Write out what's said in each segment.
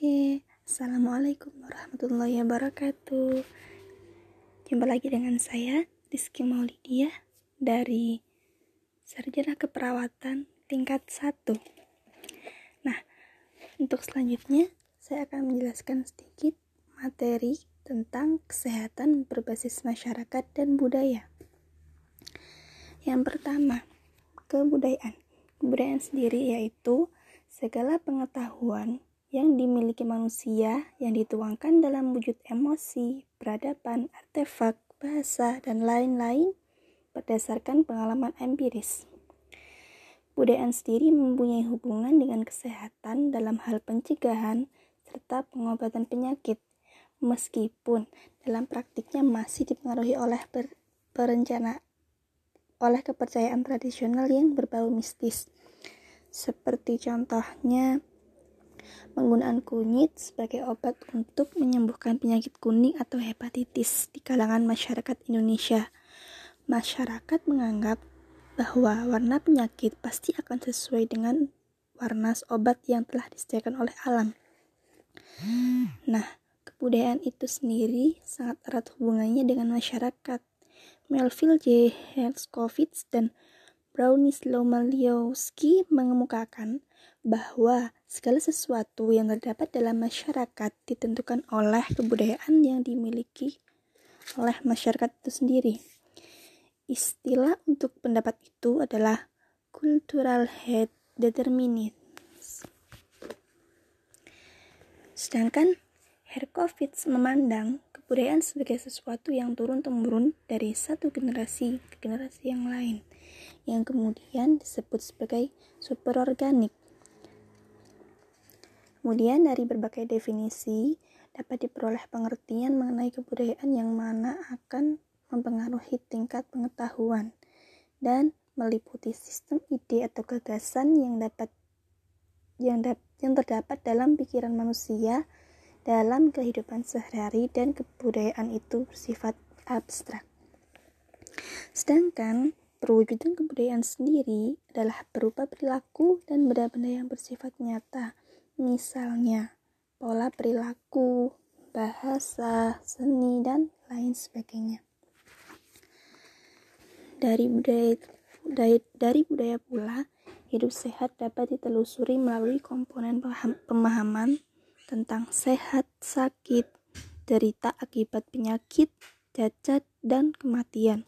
Oke, Assalamualaikum warahmatullahi wabarakatuh. Jumpa lagi dengan saya, Rizky Maulidia Dari Sarjana Keperawatan tingkat 1 Nah, untuk selanjutnya Saya akan menjelaskan sedikit materi tentang kesehatan berbasis masyarakat dan budaya. Yang pertama, kebudayaan. Kebudayaan sendiri yaitu segala pengetahuan yang dimiliki manusia yang dituangkan dalam wujud emosi, peradaban, artefak, bahasa, dan lain-lain berdasarkan pengalaman empiris. Budayaan sendiri mempunyai hubungan dengan kesehatan dalam hal pencegahan serta pengobatan penyakit, meskipun dalam praktiknya masih dipengaruhi oleh perencana oleh kepercayaan tradisional yang berbau mistis. Seperti contohnya penggunaan kunyit sebagai obat untuk menyembuhkan penyakit kuning atau hepatitis di kalangan masyarakat Indonesia. Masyarakat menganggap bahwa warna penyakit pasti akan sesuai dengan warna obat yang telah disediakan oleh alam. Nah, kebudayaan itu sendiri sangat erat hubungannya dengan masyarakat. Melville J. Herskovits dan Bronislaw Malowski mengemukakan bahwa segala sesuatu yang terdapat dalam masyarakat ditentukan oleh kebudayaan yang dimiliki oleh masyarakat itu sendiri. Istilah untuk pendapat itu adalah cultural head determinants. Sedangkan Herkovits memandang kebudayaan sebagai sesuatu yang turun-temurun dari satu generasi ke generasi yang lain, yang kemudian disebut sebagai superorganik. Kemudian dari berbagai definisi dapat diperoleh pengertian mengenai kebudayaan yang mana akan mempengaruhi tingkat pengetahuan dan meliputi sistem ide atau gagasan yang dapat yang, da, yang terdapat dalam pikiran manusia dalam kehidupan sehari-hari dan kebudayaan itu bersifat abstrak. Sedangkan perwujudan kebudayaan sendiri adalah berupa perilaku dan benda-benda yang bersifat nyata misalnya pola perilaku, bahasa, seni, dan lain sebagainya. Dari budaya, dari, dari budaya pula, hidup sehat dapat ditelusuri melalui komponen pemahaman tentang sehat, sakit, derita akibat penyakit, cacat, dan kematian.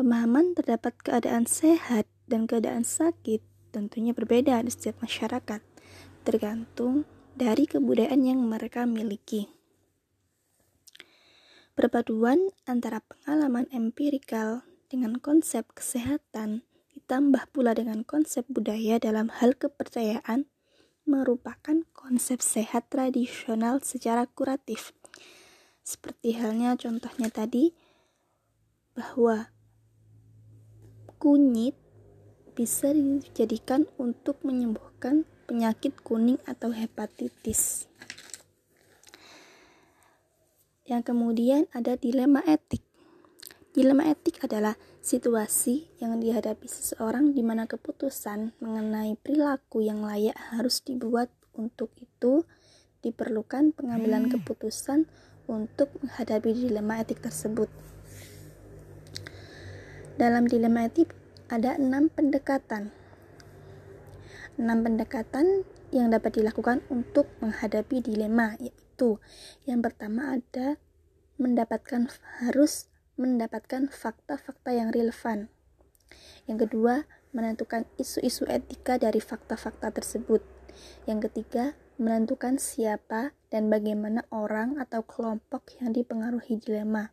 Pemahaman terdapat keadaan sehat dan keadaan sakit tentunya berbeda di setiap masyarakat tergantung dari kebudayaan yang mereka miliki. Perpaduan antara pengalaman empirikal dengan konsep kesehatan ditambah pula dengan konsep budaya dalam hal kepercayaan merupakan konsep sehat tradisional secara kuratif. Seperti halnya contohnya tadi bahwa kunyit bisa dijadikan untuk menyembuhkan penyakit kuning atau hepatitis. Yang kemudian ada dilema etik. Dilema etik adalah situasi yang dihadapi seseorang di mana keputusan mengenai perilaku yang layak harus dibuat. Untuk itu, diperlukan pengambilan hmm. keputusan untuk menghadapi dilema etik tersebut. Dalam dilema etik ada enam pendekatan enam pendekatan yang dapat dilakukan untuk menghadapi dilema yaitu yang pertama ada mendapatkan harus mendapatkan fakta-fakta yang relevan. Yang kedua, menentukan isu-isu etika dari fakta-fakta tersebut. Yang ketiga, menentukan siapa dan bagaimana orang atau kelompok yang dipengaruhi dilema.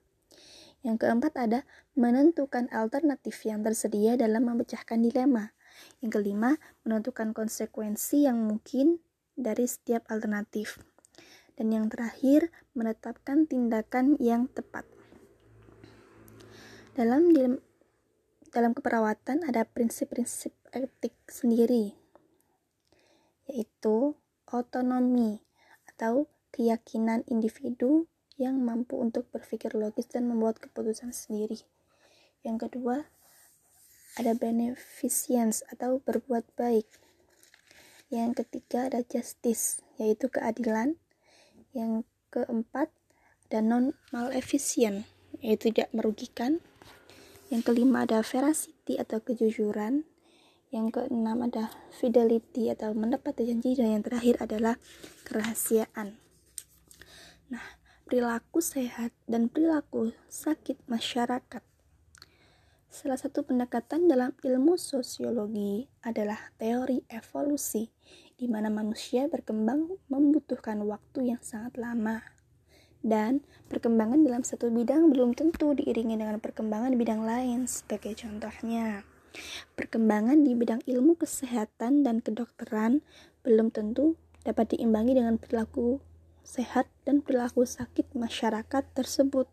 Yang keempat ada menentukan alternatif yang tersedia dalam memecahkan dilema. Yang kelima, menentukan konsekuensi yang mungkin dari setiap alternatif. Dan yang terakhir, menetapkan tindakan yang tepat. Dalam dalam keperawatan ada prinsip-prinsip etik sendiri, yaitu otonomi atau keyakinan individu yang mampu untuk berpikir logis dan membuat keputusan sendiri. Yang kedua, ada beneficence atau berbuat baik Yang ketiga ada justice, yaitu keadilan. Yang keempat ada non maleficent, yaitu tidak merugikan. Yang kelima ada veracity atau kejujuran. Yang keenam ada fidelity atau menepati janji dan yang terakhir adalah kerahasiaan. Perilaku sehat dan perilaku sakit masyarakat Salah satu pendekatan dalam ilmu sosiologi adalah teori evolusi, di mana manusia berkembang membutuhkan waktu yang sangat lama. Dan perkembangan dalam satu bidang belum tentu diiringi dengan perkembangan di bidang lain, sebagai contohnya. Perkembangan di bidang ilmu kesehatan dan kedokteran belum tentu dapat diimbangi dengan perilaku sehat dan perilaku sakit masyarakat tersebut.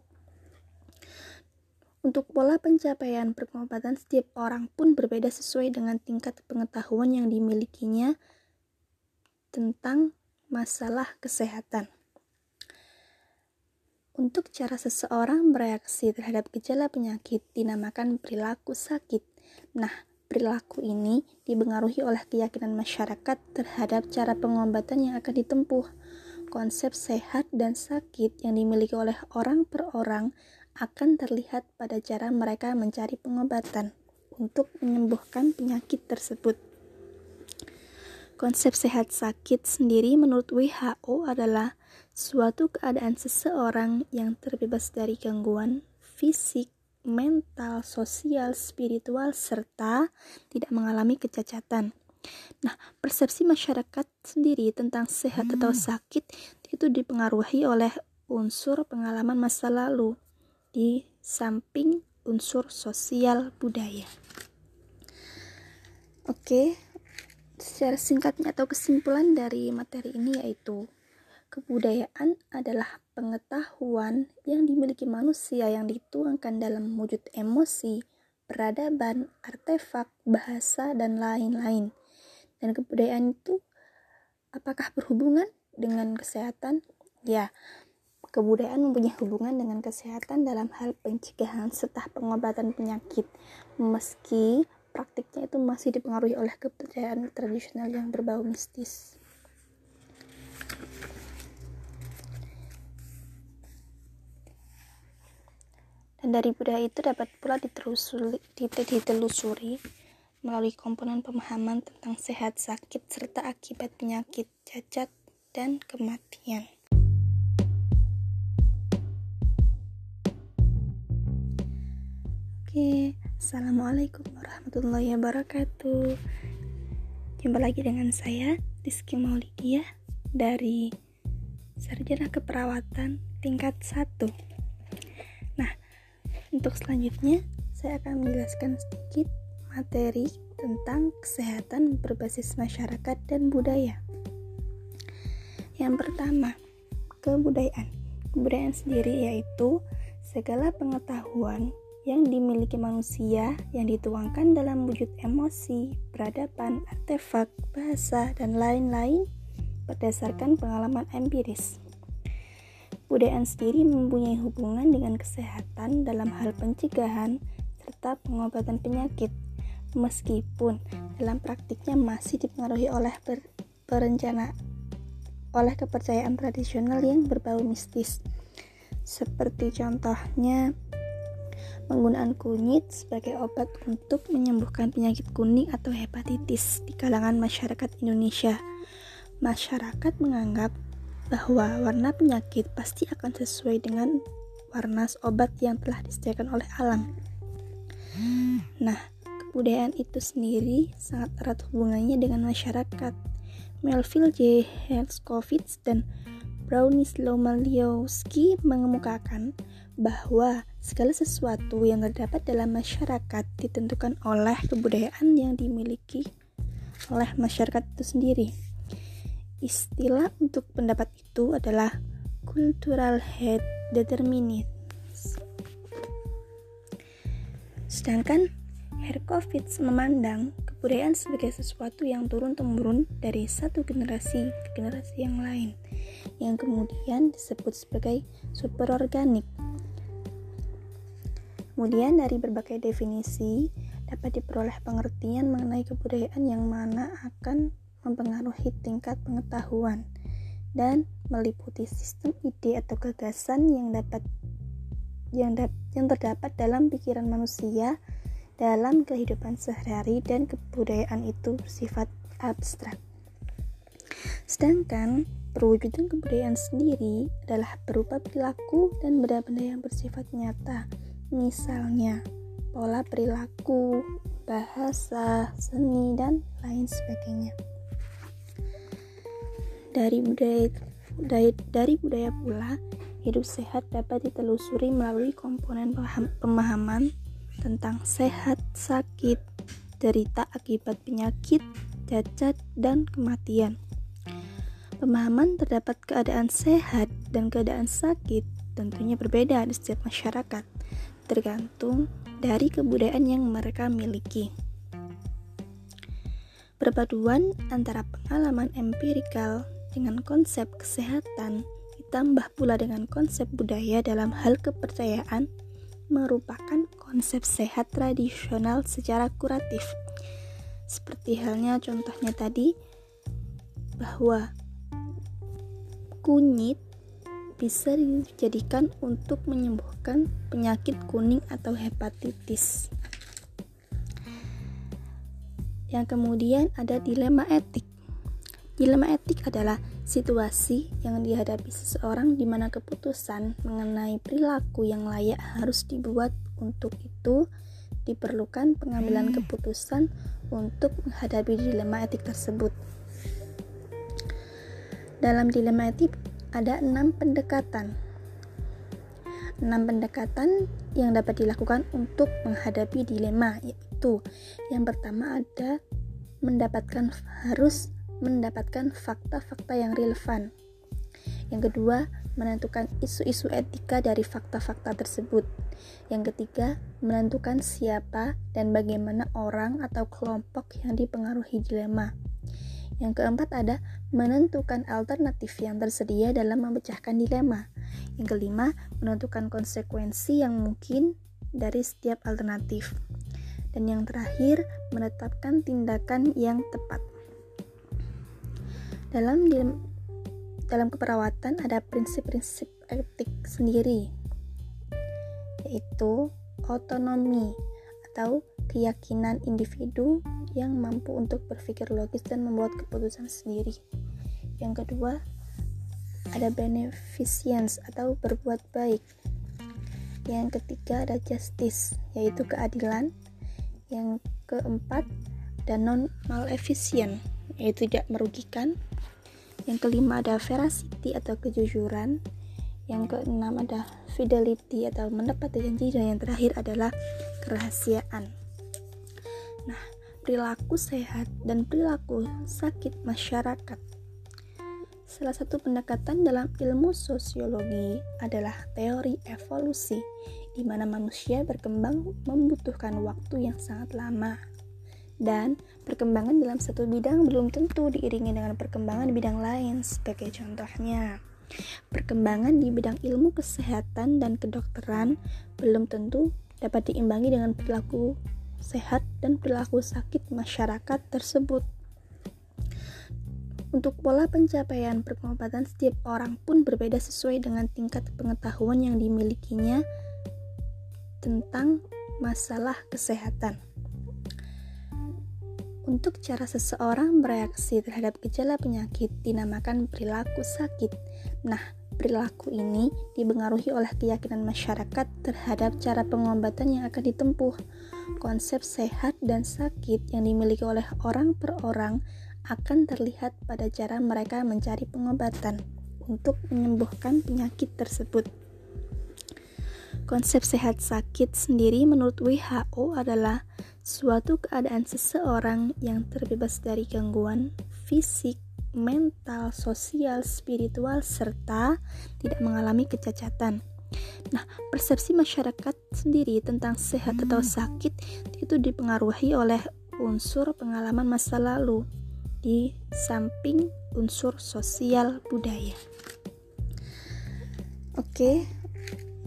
Untuk pola pencapaian pengobatan setiap orang pun berbeda sesuai dengan tingkat pengetahuan yang dimilikinya tentang masalah kesehatan. Untuk cara seseorang bereaksi terhadap gejala penyakit dinamakan perilaku sakit. Nah, perilaku ini dipengaruhi oleh keyakinan masyarakat terhadap cara pengobatan yang akan ditempuh. Konsep sehat dan sakit yang dimiliki oleh orang per orang akan terlihat pada cara mereka mencari pengobatan untuk menyembuhkan penyakit tersebut. Konsep sehat sakit sendiri menurut WHO adalah suatu keadaan seseorang yang terbebas dari gangguan fisik, mental, sosial, spiritual, serta tidak mengalami kecacatan. Nah, persepsi masyarakat sendiri tentang sehat atau hmm. sakit itu dipengaruhi oleh unsur pengalaman masa lalu, di samping unsur sosial budaya. Oke, secara singkatnya atau kesimpulan dari materi ini yaitu kebudayaan adalah pengetahuan yang dimiliki manusia yang dituangkan dalam wujud emosi, peradaban, artefak, bahasa, dan lain-lain. Dan kebudayaan itu apakah berhubungan dengan kesehatan? Ya, Kebudayaan mempunyai hubungan dengan kesehatan dalam hal pencegahan serta pengobatan penyakit, meski praktiknya itu masih dipengaruhi oleh kepercayaan tradisional yang berbau mistis. Dan dari budaya itu dapat pula ditelusuri, ditelusuri melalui komponen pemahaman tentang sehat, sakit, serta akibat penyakit, cacat, dan kematian. Oke, Assalamualaikum warahmatullahi wabarakatuh Jumpa lagi dengan saya, Rizky Maulidia Dari Sarjana Keperawatan tingkat 1 Nah, untuk selanjutnya Saya akan menjelaskan sedikit materi tentang kesehatan berbasis masyarakat dan budaya. Yang pertama, kebudayaan. Kebudayaan sendiri yaitu segala pengetahuan yang dimiliki manusia yang dituangkan dalam wujud emosi, peradaban, artefak, bahasa, dan lain-lain berdasarkan pengalaman empiris. Budayaan sendiri mempunyai hubungan dengan kesehatan dalam hal pencegahan serta pengobatan penyakit, meskipun dalam praktiknya masih dipengaruhi oleh perencana oleh kepercayaan tradisional yang berbau mistis. Seperti contohnya penggunaan kunyit sebagai obat untuk menyembuhkan penyakit kuning atau hepatitis di kalangan masyarakat Indonesia. Masyarakat menganggap bahwa warna penyakit pasti akan sesuai dengan warna obat yang telah disediakan oleh alam. Nah, kebudayaan itu sendiri sangat erat hubungannya dengan masyarakat. Melville J. Herskovits dan Bronislaw Malowski mengemukakan bahwa segala sesuatu yang terdapat dalam masyarakat ditentukan oleh kebudayaan yang dimiliki oleh masyarakat itu sendiri. Istilah untuk pendapat itu adalah cultural head determinant. Sedangkan Herkovits memandang kebudayaan sebagai sesuatu yang turun-temurun dari satu generasi ke generasi yang lain, yang kemudian disebut sebagai superorganik. Kemudian dari berbagai definisi dapat diperoleh pengertian mengenai kebudayaan yang mana akan mempengaruhi tingkat pengetahuan dan meliputi sistem ide atau gagasan yang dapat yang, da, yang terdapat dalam pikiran manusia dalam kehidupan sehari-hari dan kebudayaan itu bersifat abstrak. Sedangkan perwujudan kebudayaan sendiri adalah berupa perilaku dan benda-benda yang bersifat nyata. Misalnya, pola perilaku, bahasa, seni, dan lain sebagainya. Dari budaya dari, dari budaya pula, hidup sehat dapat ditelusuri melalui komponen pemahaman tentang sehat, sakit, derita akibat penyakit, cacat, dan kematian. Pemahaman terdapat keadaan sehat dan keadaan sakit tentunya berbeda di setiap masyarakat, tergantung dari kebudayaan yang mereka miliki. Perpaduan antara pengalaman empirikal dengan konsep kesehatan ditambah pula dengan konsep budaya dalam hal kepercayaan merupakan konsep sehat tradisional secara kuratif. Seperti halnya contohnya tadi bahwa kunyit bisa dijadikan untuk menyembuhkan penyakit kuning atau hepatitis. Yang kemudian ada dilema etik. Dilema etik adalah situasi yang dihadapi seseorang di mana keputusan mengenai perilaku yang layak harus dibuat. Untuk itu, diperlukan pengambilan hmm. keputusan untuk menghadapi dilema etik tersebut. Dalam dilema etik ada enam pendekatan. Enam pendekatan yang dapat dilakukan untuk menghadapi dilema yaitu yang pertama ada mendapatkan harus mendapatkan fakta-fakta yang relevan. Yang kedua, menentukan isu-isu etika dari fakta-fakta tersebut. Yang ketiga, menentukan siapa dan bagaimana orang atau kelompok yang dipengaruhi dilema. Yang keempat ada menentukan alternatif yang tersedia dalam memecahkan dilema. Yang kelima, menentukan konsekuensi yang mungkin dari setiap alternatif. Dan yang terakhir, menetapkan tindakan yang tepat. Dalam dalam keperawatan ada prinsip-prinsip etik sendiri, yaitu otonomi atau keyakinan individu yang mampu untuk berpikir logis dan membuat keputusan sendiri. Yang kedua, ada beneficence atau berbuat baik. Yang ketiga ada justice, yaitu keadilan. Yang keempat, ada non maleficent, yaitu tidak merugikan. Yang kelima ada veracity atau kejujuran. Yang keenam ada fidelity atau menepati janji dan yang terakhir adalah kerahasiaan. Nah, perilaku sehat dan perilaku sakit masyarakat. Salah satu pendekatan dalam ilmu sosiologi adalah teori evolusi, di mana manusia berkembang membutuhkan waktu yang sangat lama dan perkembangan dalam satu bidang belum tentu diiringi dengan perkembangan bidang lain sebagai contohnya perkembangan di bidang ilmu kesehatan dan kedokteran belum tentu dapat diimbangi dengan perilaku sehat dan perilaku sakit masyarakat tersebut untuk pola pencapaian pengobatan setiap orang pun berbeda sesuai dengan tingkat pengetahuan yang dimilikinya tentang masalah kesehatan. Untuk cara seseorang bereaksi terhadap gejala penyakit dinamakan perilaku sakit. Nah, perilaku ini dipengaruhi oleh keyakinan masyarakat terhadap cara pengobatan yang akan ditempuh. Konsep sehat dan sakit yang dimiliki oleh orang per orang akan terlihat pada cara mereka mencari pengobatan untuk menyembuhkan penyakit tersebut. Konsep sehat sakit sendiri menurut WHO adalah suatu keadaan seseorang yang terbebas dari gangguan fisik, mental, sosial, spiritual, serta tidak mengalami kecacatan. Nah, persepsi masyarakat sendiri tentang sehat atau hmm. sakit itu dipengaruhi oleh unsur pengalaman masa lalu di samping unsur sosial budaya. Oke,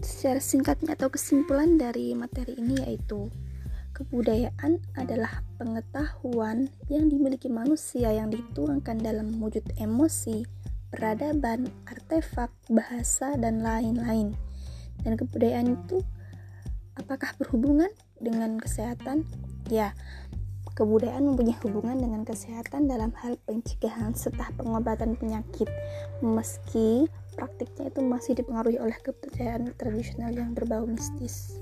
secara singkatnya atau kesimpulan dari materi ini yaitu Kebudayaan adalah pengetahuan yang dimiliki manusia yang dituangkan dalam wujud emosi, peradaban, artefak, bahasa, dan lain-lain. Dan kebudayaan itu apakah berhubungan dengan kesehatan? Ya, kebudayaan mempunyai hubungan dengan kesehatan dalam hal pencegahan serta pengobatan penyakit. Meski praktiknya itu masih dipengaruhi oleh kepercayaan tradisional yang berbau mistis.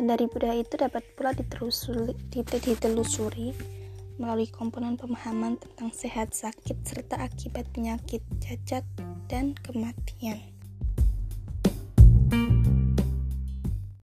Dan dari budaya itu dapat pula ditelusuri, melalui komponen pemahaman tentang sehat sakit serta akibat penyakit, cacat, dan kematian. thank you